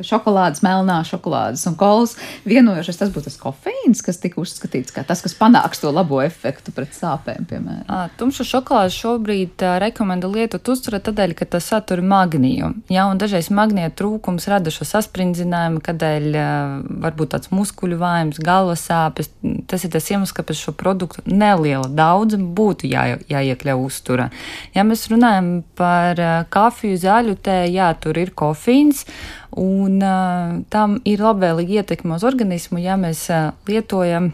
šokolādes, melnā šokolādes un kolas vienojušies, tas būtu tas kofeīns, kas tika uzskatīts kā tas, kas panāks to labo efektu pret sāpēm, piemēram. Tumšu šokolādi šobrīd rekomenda lietot uzturēt tādēļ, ka tas satur magniju. Jā, un dažreiz magnija trūkums rada šo sasprindzinājumu, kādēļ varbūt tāds muskuļu vājums, galvas sāpes. Tas ir tas iemesls, kāpēc šo produktu neliela daudzuma būtu jā, jāiekļauj uzturā. Ja mēs runājam par kafiju, zaļu tēju, jā, tur ir kofīns. Un uh, tam ir labvēlīga ietekme uz organismu, ja mēs uh, lietojam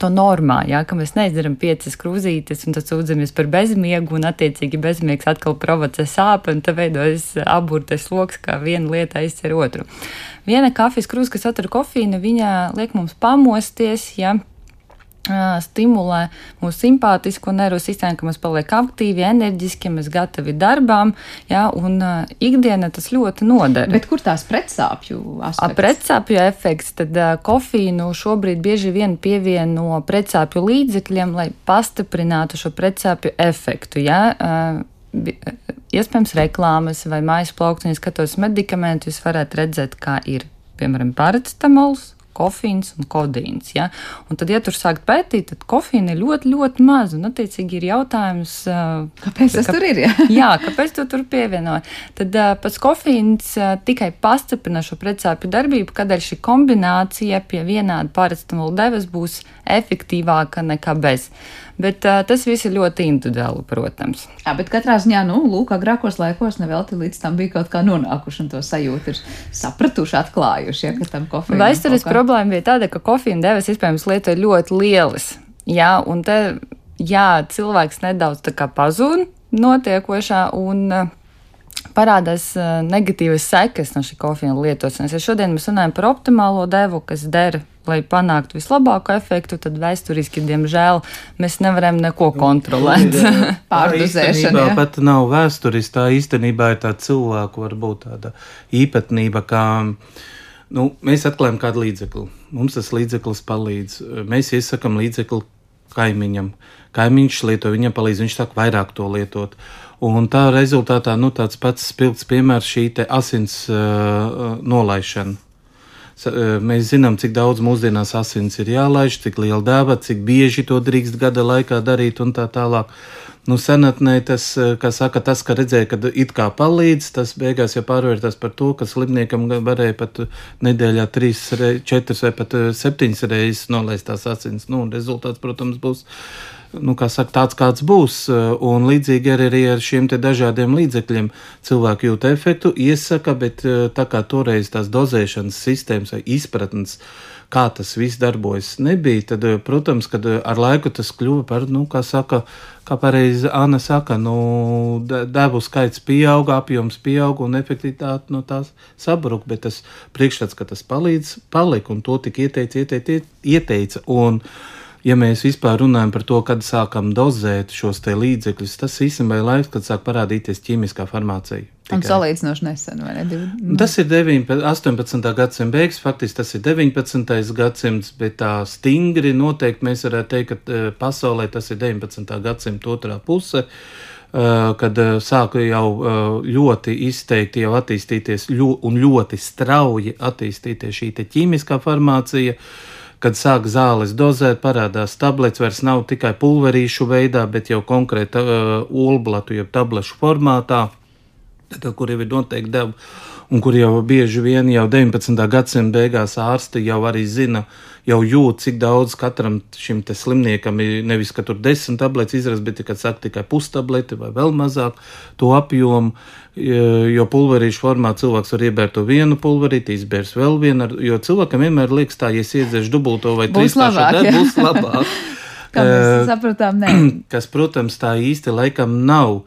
to normā, jā, ka mēs neizdarām piecas krūzītes un tad sūdzamies par bezmiegu, un attiecīgi bezmiegs atkal provocē sāpes, un tad veidojas aburtais lokus, kā viena lieta aizcer otru. Viena kafijas krūze, kas satur kofīnu, viņa liek mums pamosties, ja stimulē mūsu simpātisko nervu sistēmu, ka mēs paliekam aktīvi, enerģiski, mēs gatavi darbām, jā, un uh, ikdiena tas ļoti noder. Bet kur tās pretsāpju aspekts? Pretsāpju efekts, tad uh, kofīnu šobrīd bieži vien pievieno pretsāpju līdzekļiem, lai pastiprinātu šo pretsāpju efektu, jā. Uh, Iespējams, reklāmas vai mājas plauktiņas skatos medikamentus, varētu redzēt, kā ir, piemēram, paracetamols, kofīns un kodīns. Ja? Un tad, ja tur sākt pētīt, tad kofīna ir ļoti, ļoti maz. Un, attiecīgi, ir jautājums, kāpēc tas kā, tur ir? Ja? [LAUGHS] jā, kāpēc to tur pievienoja? Tad pats kofīns tikai pastiprina šo precāpju darbību, kādēļ šī kombinācija pie vienāda paracetamolu devas būs efektīvāka nekā bez. Bet uh, tas viss ir ļoti individuāli, protams. Jā, bet katrā ziņā, nu, lūk, agrākos laikos nevelti līdz tam bija kaut kā nonākuši un to sajūtu ir sapratuši, atklājuši, ja, ka tam kofīnam. Vēstures kā... problēma bija tāda, ka kofīna devas iespējams lietoja ļoti lielas. Jā, un te, jā, cilvēks nedaudz tā kā pazūd notiekošā un parādās negatīvas sekas no šī kofīna lietošanas. Ja šodien mēs runājam par optimālo devu, kas der lai panāktu vislabāko efektu, tad vēsturiski, diemžēl, mēs nevaram neko kontrolēt. [LAUGHS] Pārdozēšana. Tā pat nav vēsturiski, tā īstenībā ir tā cilvēku varbūt tāda īpatnība, kā. Nu, mēs atklājam kādu līdzekli. Mums tas līdzeklis palīdz. Mēs iesakām līdzekli kaimiņam. Kaimiņš lieto, viņam palīdz, viņš sāk vairāk to lietot. Un tā rezultātā nu, tāds pats spilgts piemērs šī asins uh, nolaišana Mēs zinām, cik daudz mūsdienās asins ir jālaiž, cik liela dāva, cik bieži to drīkst gada laikā darīt un tā tālāk. Nu, senatnē tas, kā saka, tas, ka redzēja, ka it kā palīdz, tas beigās jau pārvērtās par to, ka slimniekam varēja pat nedēļā trīs, četras vai pat septiņas reizes nolaist tās asins. Nu, rezultāts, protams, būs nu, saka, tāds, kāds būs. Un līdzīgi arī ar šiem dažādiem līdzekļiem cilvēki jūt efektu, iesaka, bet eh, tā kā toreiz tās dozēšanas sistēmas vai izpratnes, kā tas viss darbojas, nebija, tad, eh, protams, kad eh, ar laiku tas kļuva par, nu, kā saka, kā pareizi Anna saka, nu, devu skaits pieauga, apjoms pieauga un efektivitāte no tās sabruka, bet tas priekšstats, ka tas palīdz, palika un to tik ieteica, ieteica, ieteica. Un, ja mēs vispār runājam par to, kad sākam dozēt šos līdzekļus, tas īstenībā ir laiks, kad sāk parādīties ķīmiskā farmācija. Tikai. Un salīdzinoši nesen, vai ne? Div... Tas ir 19, 18. gadsimta beigas, faktiski tas ir 19. gadsimts, bet tā stingri noteikti mēs varētu teikt, ka e, pasaulē tas ir 19. gadsimta otrā puse e, kad e, sāka jau ļoti izteikti jau attīstīties un ļoti strauji attīstīties šī ķīmiskā farmācija. Uh, Kad sāk zāles dozēt, parādās tablets, vairs nav tikai pulverīšu veidā, bet jau konkrēti uh, olblatu, jeb tablešu formātā, tad, kur jau ir noteikti deva, un kur jau bieži vien jau 19. gadsimta beigās ārsti jau arī zina, jau jūt, cik daudz katram šim slimniekam ir. Nevis, ka tur desmit tabletes izrast, bet tikai saka tikai pustableti vai vēl mazāk to apjomu jo pulverīšu formā cilvēks var iebērt to vienu pulverīti, izbērs vēl vienu, jo cilvēkam vienmēr liekas tā, ja iedzēš dubulto vai trīs tādu, tad būs labāk. [LAUGHS] Kā mēs sapratām, nē. Kas, protams, tā īsti laikam nav.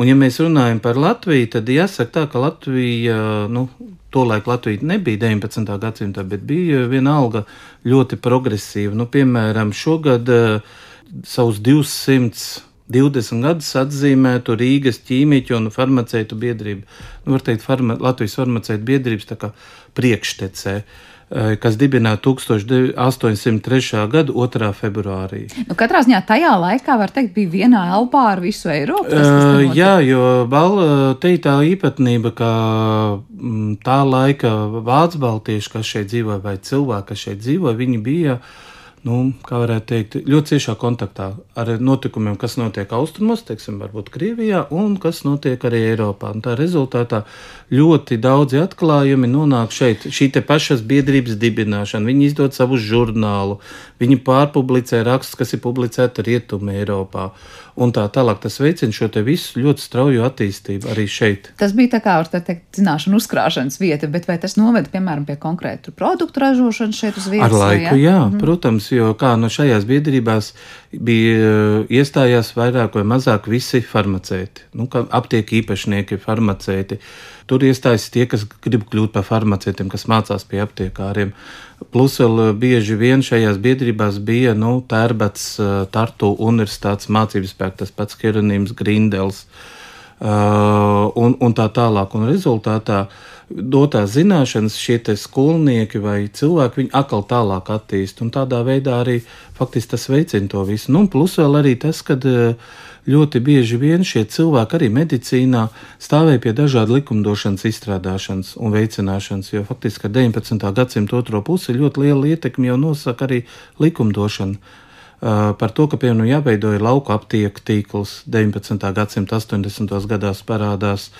Un, ja mēs runājam par Latviju, tad jāsaka tā, ka Latvija, nu, tolaik Latvija nebija 19. gadsimtā, bet bija vienalga ļoti progresīva. Nu, piemēram, šogad uh, savus 200 20 gadus atzīmētu Rīgas ķīmiķu un farmaceitu biedrību. Nu, var teikt, farma, Latvijas farmaceitu biedrības priekštecē eh, kas dibināta 1803. gada 2. februārī. Nu, katrā ziņā tajā laikā, var teikt, bija vienā elpā ar visu Eiropu. Uh, jā, jo bal, te ir tā īpatnība, ka m, tā laika vācu baltieši, kas šeit dzīvoja, vai cilvēki, kas šeit dzīvoja, viņi bija uh, nu, kā varētu teikt, ļoti ciešā kontaktā ar notikumiem, kas notiek austrumos, teiksim, varbūt Krievijā, un kas notiek arī Eiropā. Un tā rezultātā ļoti daudzi atklājumi nonāk šeit. Šī te pašas biedrības dibināšana, viņi izdod savu žurnālu, viņi pārpublicē rakstus, kas ir publicēti Rietumē Eiropā un tā tālāk. Tas veicina šo te visu ļoti strauju attīstību arī šeit. Tas bija tā kā, var teikt, zināšanu uzkrāšanas vieta, bet vai tas noveda, piemēram, pie konkrētu produktu ražošanas šeit uz vietas? Ar laiku, vai, jā, jā mhm. protams, jo kā no šajās biedrībās bija iestājās vairāk vai mazāk visi farmaceiti, nu, aptiek īpašnieki, farmaceiti. Tur iestājas tie, kas grib kļūt par farmaceitiem, kas mācās pie aptiekāriem. Plus vēl bieži vien šajās biedrībās bija nu, Tērbats, Tartu universitātes mācības spēks, tas pats Keronīms Grindels uh, un, un tā tālāk. Un rezultātā dotās zināšanas šie skolnieki vai cilvēki, viņi atkal tālāk attīst. Un tādā veidā arī faktiski tas veicina to visu. Nu, plus vēl arī tas, kad uh, ļoti bieži vien šie cilvēki arī medicīnā stāvēja pie dažādu likumdošanas izstrādāšanas un veicināšanas, jo faktiski ar 19. gadsimta otro pusi ļoti liela ietekme jau nosaka arī likumdošana. Uh, par to, ka, piemēram, jāveido lauku aptieku tīkls 19. gadsimta 80. gados parādās,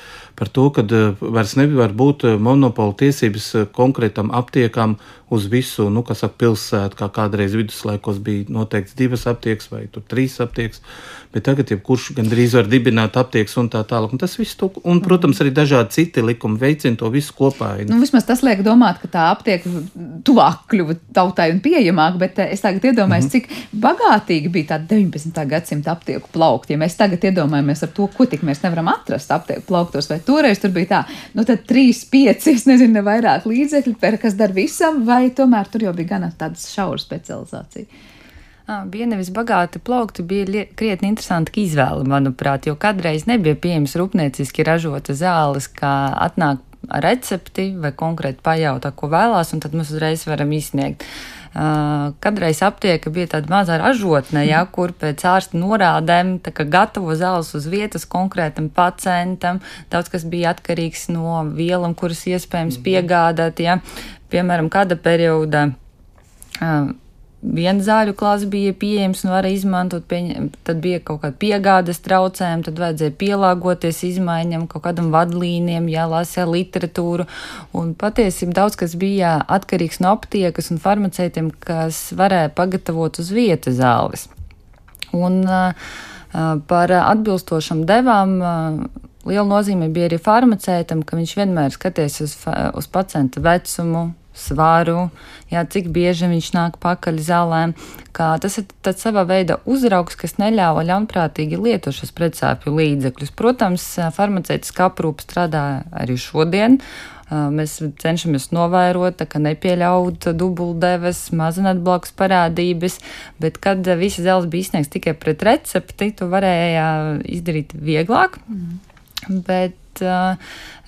par to, ka uh, vairs nevar būt uh, monopola tiesības konkrētam aptiekam uz visu, nu, kas ap pilsētu, kā kādreiz viduslaikos bija noteikts divas aptiekas vai trīs aptiekas, bet tagad jebkurš gandrīz var dibināt aptiekas un tā tālāk. Un tas viss, to, un, protams, arī dažādi citi likumi veicina to visu kopā. Nu, vismaz tas liek domāt, ka tā aptieka tuvāk kļuva tautai un pieejamāk, bet eh, es tagad iedomājos, mm -hmm. cik bagātīgi bija tā 19. gadsimta aptieku plaukt. Ja mēs tagad iedomājamies ar to, ko tik mēs nevaram atrast aptieku plauktos, vai toreiz tur bija tā, nu tad 3, 5, es nezinu, ne vairāk līdzekļu, per, kas dar visam, vai tomēr tur jau bija gana tāda šaura specializācija? Bija nevis bagāti plaukti, bija krietni interesanti izvēle, manuprāt, jo kādreiz nebija pieejams rūpnieciski ražota zāles, kā atnāk recepti vai konkrēti pajautā, ko vēlās, un tad mēs uzreiz varam izsniegt. Uh, kadreiz aptieka bija tāda maza ražotne, ja, kur pēc ārsta norādēm gatavo zāles uz vietas konkrētam pacientam. Daudz kas bija atkarīgs no vielām, kuras iespējams mhm. piegādāt. Ja piemēram, kāda perioda uh, viena zāļu klase bija pieejams un varēja izmantot, pieņem, tad bija kaut kāda piegādes traucējuma, tad vajadzēja pielāgoties izmaiņam, kaut kādam vadlīniem, jālasa literatūru. Un patiesībā daudz kas bija atkarīgs no aptiekas un farmaceitiem, kas varēja pagatavot uz vietas zāles. Un par atbilstošam devām liela nozīme bija arī farmaceitam, ka viņš vienmēr skaties uz, uz pacienta vecumu, svaru, jā, cik bieži viņš nāk pakaļ zālēm. Tas ir tāds savā veidā uzraugs, kas neļāva ļaunprātīgi lietot šos pretsāpju līdzekļus. Protams, farmaceitiskā aprūpe strādā arī šodien. Mēs cenšamies novērot, ka nepieļaut dubultdeves, mazināt blakus parādības, bet kad visi zāles bija izsniegts tikai pret recepti, to varēja izdarīt vieglāk. Mm. Bet uh,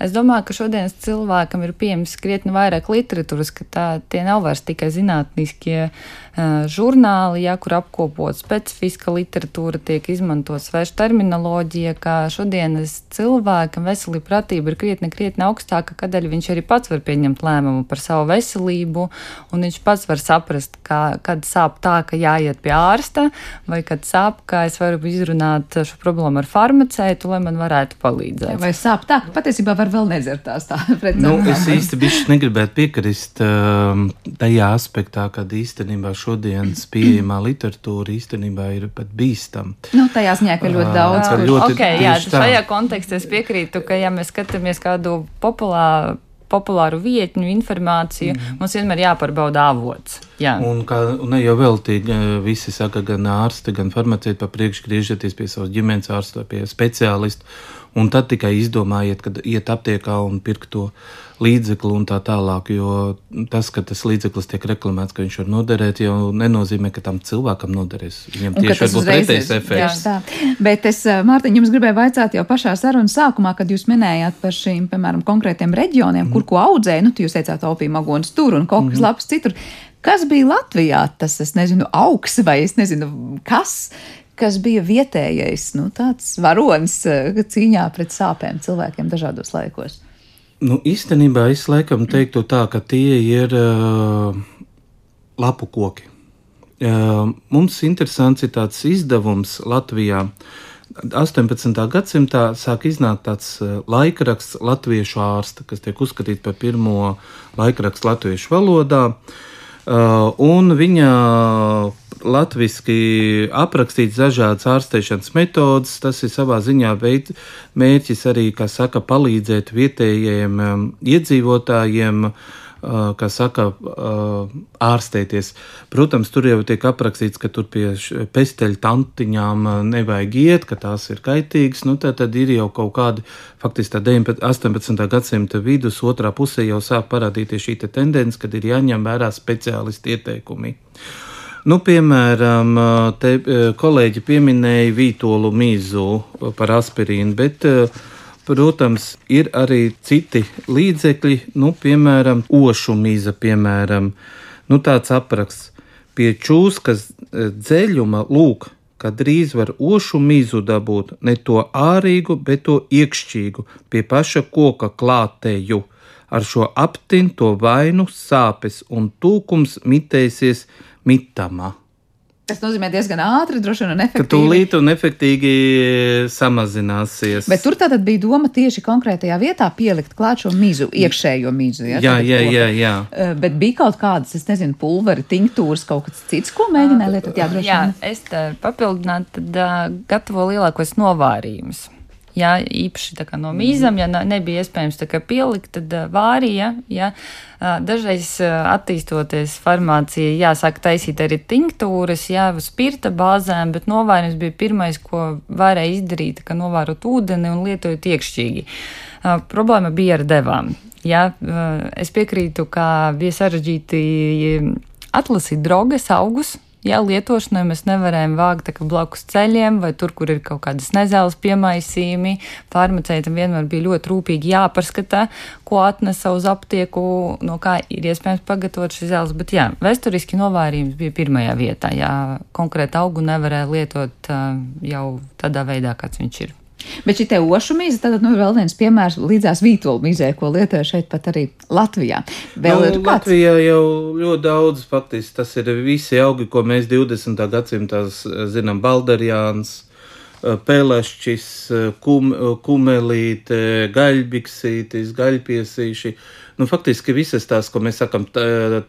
es domāju, ka šodienas cilvēkam ir pieejams krietni vairāk literatūras, ka tā, tie nav vairs tikai zinātniskie uh, žurnāli, ja, kur apkopot specifiska literatūra, tiek izmantot svērš terminoloģija, ka šodienas cilvēkam veselība pratība ir krietni, krietni augstāka, kādēļ viņš arī pats var pieņemt lēmumu par savu veselību, un viņš pats var saprast, kā, kad sāp tā, ka jāiet pie ārsta, vai kad sāp, kā es varu izrunāt šo problēmu ar farmaceitu, lai man varētu palīdzēt. Vai sāp tā, ka patiesībā var vēl nedzert tās tā [LAUGHS] preces. Nu, es īsti bišķi negribētu piekrist uh, tajā aspektā, kad īstenībā šodienas [CLEARS THROAT] pieejamā literatūra īstenībā ir pat bīstama. Nu, tajā ziņā, ka ļoti daudz. Uh, ļoti, okay, jā, šajā kontekstā es piekrītu, ka ja mēs skatāmies kādu populāru populāru vietņu informāciju, mm. mums vienmēr jāpārbauda avots. Jā. Un, kā, un jau veltīgi visi saka, gan ārsti, gan farmaceiti pa priekšu griežaties pie savas ģimenes ārsta, pie speciālista un tad tikai izdomājiet, kad iet aptiekā un pirkt to līdzekli un tā tālāk. Jo tas, ka tas līdzeklis tiek reklamēts, ka viņš var noderēt, jau nenozīmē, ka tam cilvēkam noderēs. Viņam un, tieši var būt pretējs efekts. Jā, Bet es, Mārtiņ, jums gribēju vaicāt jau pašā sarunas sākumā, kad jūs minējāt par šīm, piemēram, konkrētiem reģioniem, mm. kur ko audzēja, nu, jūs teicāt, opija magonis tur un kokas mm. lapas citur. Kas bija Latvijā? Tas, es nezinu, augs vai es nezinu, kas, kas bija vietējais, nu, tāds varonis eh, cīņā pret sāpēm cilvēkiem dažādos laikos? Nu, īstenībā es laikam teiktu tā, ka tie ir uh, lapu koki. Uh, mums interesants ir tāds izdevums Latvijā. 18. gadsimtā sāk iznākt tāds laikraksts Latviešu ārsta, kas tiek uzskatīts par pirmo laikrakstu latviešu valodā. Uh, un viņa latviski aprakstīts dažādas ārstēšanas metodas. Tas ir savā ziņā veid, mērķis arī, kā saka, palīdzēt vietējiem um, iedzīvotājiem. kā saka, ārstēties. Protams, tur jau tiek aprakstīts, ka tur pie pesteļu tantiņām nevajag iet, ka tās ir kaitīgas. Nu, tad, tad ir jau kaut kādi, faktiski tā 19, 18. gadsimta vidus, otrā pusē jau sāk parādīties šī te tendence, kad ir jāņem vērā speciālisti ieteikumi. Nu, piemēram, te kolēģi pieminēja vītolu mīzu par aspirīnu, bet uh, Protams, ir arī citi līdzekļi, nu, piemēram, ošu mīza, piemēram, nu, tāds apraksts. Pie čūskas e, dzeļuma lūk, ka drīz var ošu mīzu dabūt, ne to ārīgu, bet to iekšķīgu, pie paša koka klātēju. Ar šo aptinto vainu sāpes un tūkums mitēsies mitamā. Tas nozīmē diezgan ātri, droši vien, un efektīvi. Ka tūlīt un efektīgi samazināsies. Bet tur tātad bija doma tieši konkrētajā vietā pielikt klāt šo mizu, iekšējo mizu. Ja, jā, jā, jā, jā. Eh, bet bija kaut kādas, es nezinu, pulveri, tinktūras, kaut kas cits, ko mēģināja lietot. Jā, jā, es papildinātu, tad uh, gatavo lielākos novārījumus. Ja, īpaši no mīzām, ja nebija iespējams pielikt, tad vārīja. Ja, dažreiz attīstoties farmācija, jāsāk taisīt arī tinktūras, jā, spirta bāzēm, bet novārījums bija pirmais, ko varēja izdarīt, ka novārot ūdeni un lietojot iekšķīgi. Problēma bija ar devām. Jā, es piekrītu, ka bija sarežģīti atlasīt drogas augus, Jā, lietošanai mēs nevarējam vākt blakus ceļiem vai tur, kur ir kaut kādas nezēlas piemaisījumi. Farmaceitam vienmēr bija ļoti rūpīgi jāpaskata, ko atnesa uz aptieku, no kā ir iespējams pagatavot šis zēles. Bet jā, vēsturiski novārījums bija pirmajā vietā. Jā, konkrēti augu nevarēja lietot jau tādā veidā, kāds viņš ir. Bet šī ošu mīza, tad nu, ir vēl viens piemērs līdzās vītolu mīzē, ko lietoja šeit pat arī Latvijā. Vēl nu, ir kāds? Latvijā jau ļoti daudz patiesi. Tas ir visi augi, ko mēs 20. gadsimtā zinām, baldarjāns. Pelešķis, kum, kumelīte, gaļbiksītis, gaļpiesīši. Nu, faktiski visas tās, ko mēs sakam, tā,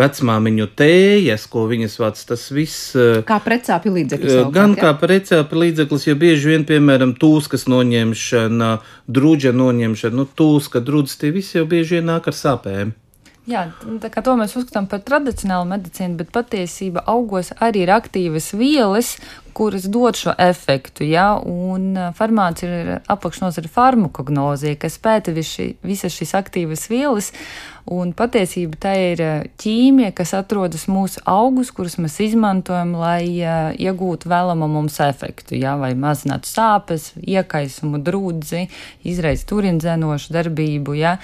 vecmāmiņu tējas, ko viņas vāc, tas viss. Eh, kā precāpju līdzeklis. Savukārt, gan ja? kā precāpju līdzeklis, jo bieži vien, piemēram, tūskas noņemšana, druģa noņemšana, nu, tūska, drudzes, tie visi jau bieži vien nāk ar sāpēm. Jā, tā kā to mēs uzskatām par tradicionālu medicīnu, bet patiesībā augos arī ir aktīvas vielas, kuras dod šo efektu. Ja? Un farmācija ir apakšnodara farmakognozija, kas pēta visi, visas šīs aktīvas vielas Un patiesībā tā ir eh, ķīmija, kas atrodas mūsu augus, kurus mēs izmantojam, lai uh, iegūtu vēlamo mums efektu. Jā, vai mazinātu sāpes, iekaisumu, drūdzi, izraisa turindzenošu darbību. Jā.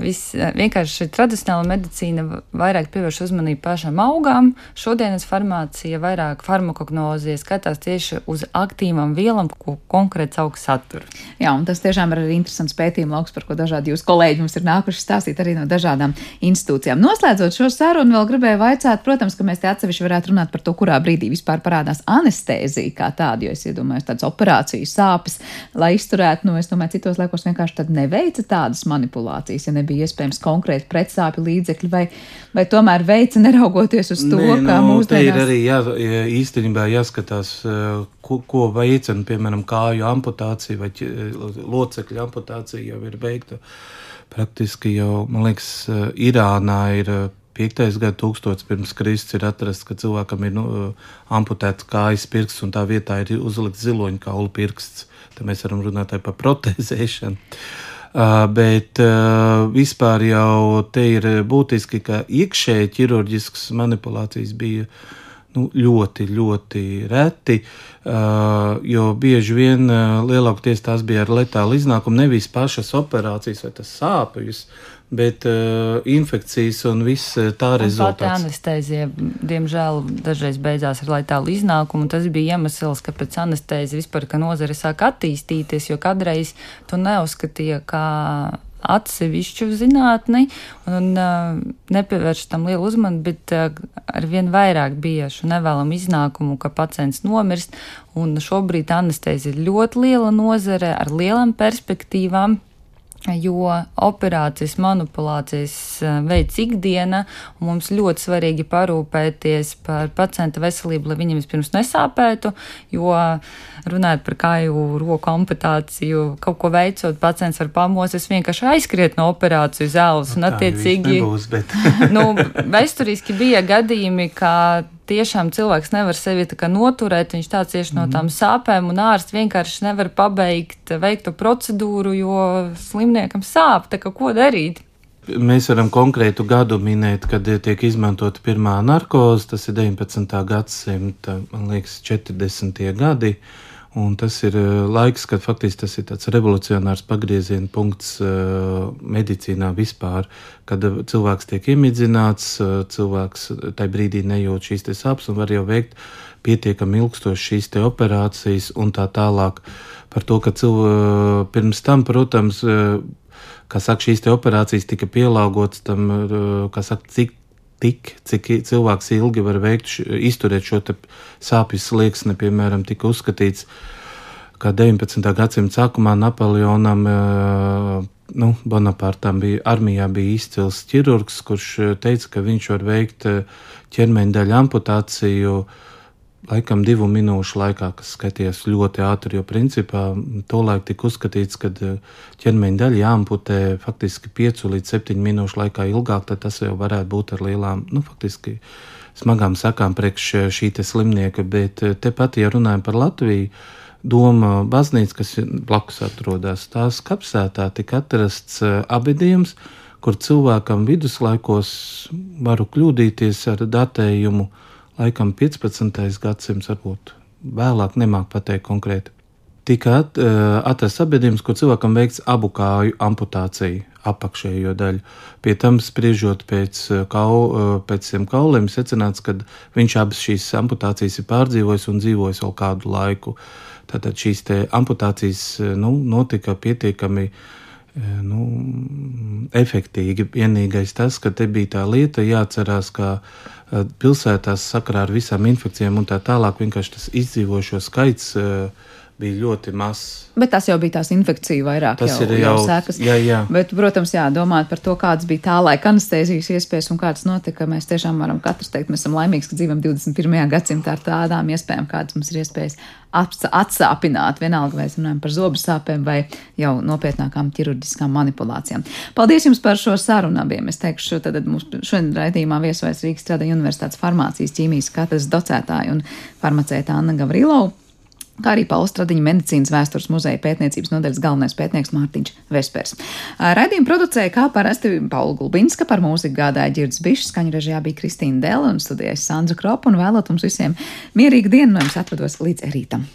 Vis, uh, vienkārši tradicionāla medicīna vairāk pievērš uzmanību pašam augām. Šodienas farmācija vairāk farmakognozija skatās tieši uz aktīvām vielām, ko konkrēts augs satur. Jā, un tas tiešām ir arī interesants pētījuma lauks, par ko dažādi jūs kolēģi mums ir nākuši stāstīt arī no dažādiem dažādām institūcijām. Noslēdzot šo sarunu, vēl gribēju vaicāt, protams, ka mēs te atsevišķi varētu runāt par to, kurā brīdī vispār parādās anestēzija kā tāda, jo es iedomājos tādas operācijas sāpes, lai izturētu, nu, es domāju, citos laikos vienkārši tad neveica tādas manipulācijas, ja nebija iespējams konkrēti pretsāpju līdzekļi, vai, vai tomēr veica neraugoties uz to, Nē, kā nu, mūsdienās. Ir arī jā, īstenībā jāskatās, ko, ko veicina, piemēram, kāju amputācija vai locekļu amputācija jau ir veikta praktiski jau, man liekas, eh, Irānā ir 5. Eh, gada tūkstotis pirms Kristus ir atrasts, ka cilvēkam ir nu, eh, amputēts kājas pirksts un tā vietā ir uzlikts ziloņa kaula pirksts. Tad mēs varam runāt par protezēšanu. Uh, bet uh, vispār jau te ir būtiski, ka iekšēji ķirurģiskas manipulācijas bija nu, ļoti, ļoti reti. Jo bieži vien lielākoties tās bija ar letālu iznākumu, nevis pašas operācijas vai tas sāpes, bet uh, infekcijas un viss tā rezultāts. Tā anestēzija, diemžēl, dažreiz beidzās ar letālu iznākumu, tas bija iemesls, kāpēc anestēzija vispār, ka nozare sāk attīstīties, jo kādreiz tu neuzskatīja, kā atsevišķu zinātni un uh, nepievērš tam lielu uzmanību, bet uh, ar vien vairāk bija šo nevēlamu iznākumu, ka pacients nomirst, un šobrīd anestēzija ir ļoti liela nozare ar lielām perspektīvām. Jo operācijas, manipulācijas eh, veids ikdiena, un mums ļoti svarīgi parūpēties par pacienta veselību, lai viņam vispirms nesāpētu, jo runājot par kāju roku amputāciju, kaut ko veicot, pacients var pamosties vienkārši aizskriet no operāciju zāles, nu, un attiecīgi, nebūs, bet... [LAUGHS] nu, vēsturiski bija gadījumi, ka tiešām cilvēks nevar sevi noturēt, viņš tā cieši no tām sāpēm, un ārsts vienkārši nevar pabeigt veikto procedūru, jo slimniekam sāp. Tā kā ko darīt? Mēs varam konkrētu gadu minēt, kad tiek izmantota pirmā narkoze. Tas ir 19. gadsimta, man liekas, 40. gadi. Un tas ir eh, laiks, kad faktiski tas ir tāds revolucionārs pagrieziena punkts uh, medicīnā vispār, kad eh, cilvēks tiek iemidzināts, cilvēks tajā brīdī nejūt šīs sāpes un var jau veikt pietiekami ilgstošas šīs operācijas un tā tālāk. Par to, ka cilvēks pirms tam, protams, kā saka, šīs operācijas tika pielāgotas tam, saka, cik tik, cik cilvēks ilgi var veikt, izturēt šo sāpju slieksni, piemēram, tika uzskatīts, ka 19. gadsimta sākumā Napoleonam, nu, Bonapartam bija armijā bija izcils ķirurgs, kurš teica, ka viņš var veikt ķermeņa daļu amputāciju laikam divu minūšu laikā, kas skaitījās ļoti ātri, jo principā tolaik tika uzskatīts, ka eh, ķermeņa daļa jāamputē faktiski 5 līdz 7 minūšu laikā ilgāk, tad tas jau varētu būt ar lielām, nu, faktiski smagām sakām priekš šī slimnieka, bet eh, tepat, ja runājam par Latviju, Doma baznīca, kas blakus atrodas, tās kapsētā tika atrasts eh, abidījums, kur cilvēkam viduslaikos varu kļūdīties ar datējumu laikam 15. gadsimts, varbūt vēlāk, nemāk pateikt konkrēti. Tika at, uh, atrasts sabiedrības, kur cilvēkam veikts abu kāju amputācija, apakšējo daļu. Pie tam spriežot pēc, uh, kau, uh, pēc tiem kauliem, secināts, ka viņš abas šīs amputācijas ir pārdzīvojis un dzīvojis vēl kādu laiku. Tātad šīs amputācijas nu, notika pietiekami nu, efektīgi. Vienīgais tas, ka te bija tā lieta jāatcerās, ka pilsētās sakarā ar visām infekcijām un tā tālāk vienkārši tas izdzīvošo skaits uh, bija ļoti mazs. Bet tas jau bija tās infekciju vairāk. Tas jau, ir jau, jau sekas. Jā, jā. Bet, protams, jā, domājot par to, kādas bija tā laika anestezijas iespējas un kādas notika, mēs tiešām varam katrs teikt, mēs esam laimīgi, ka dzīvojam 21. gadsimtā ar tādām iespējām, kādas mums ir iespējas atsāpināt, vienalga vai runājam par zobu sāpēm vai jau nopietnākām ķirurģiskām manipulācijām. Paldies jums par šo sarunu abiem. Es teikšu, tad mums šodien raidījumā viesojas Rīgas Strada Universitātes farmācijas ķīmijas katras docētāja un farmacēta Anna Gavrilova kā arī Paula Stradiņa medicīnas vēstures muzeja pētniecības nodaļas galvenais pētnieks Mārtiņš Vespers. Radījumu producēja kā parasti Paula Gulbinska, par mūziku gādāja Girds Bišs, skaņu režijā bija Kristīna Dela un studējas Sandra Kropa un vēlot mums visiem mierīgu dienu no jums atvados līdz rītam.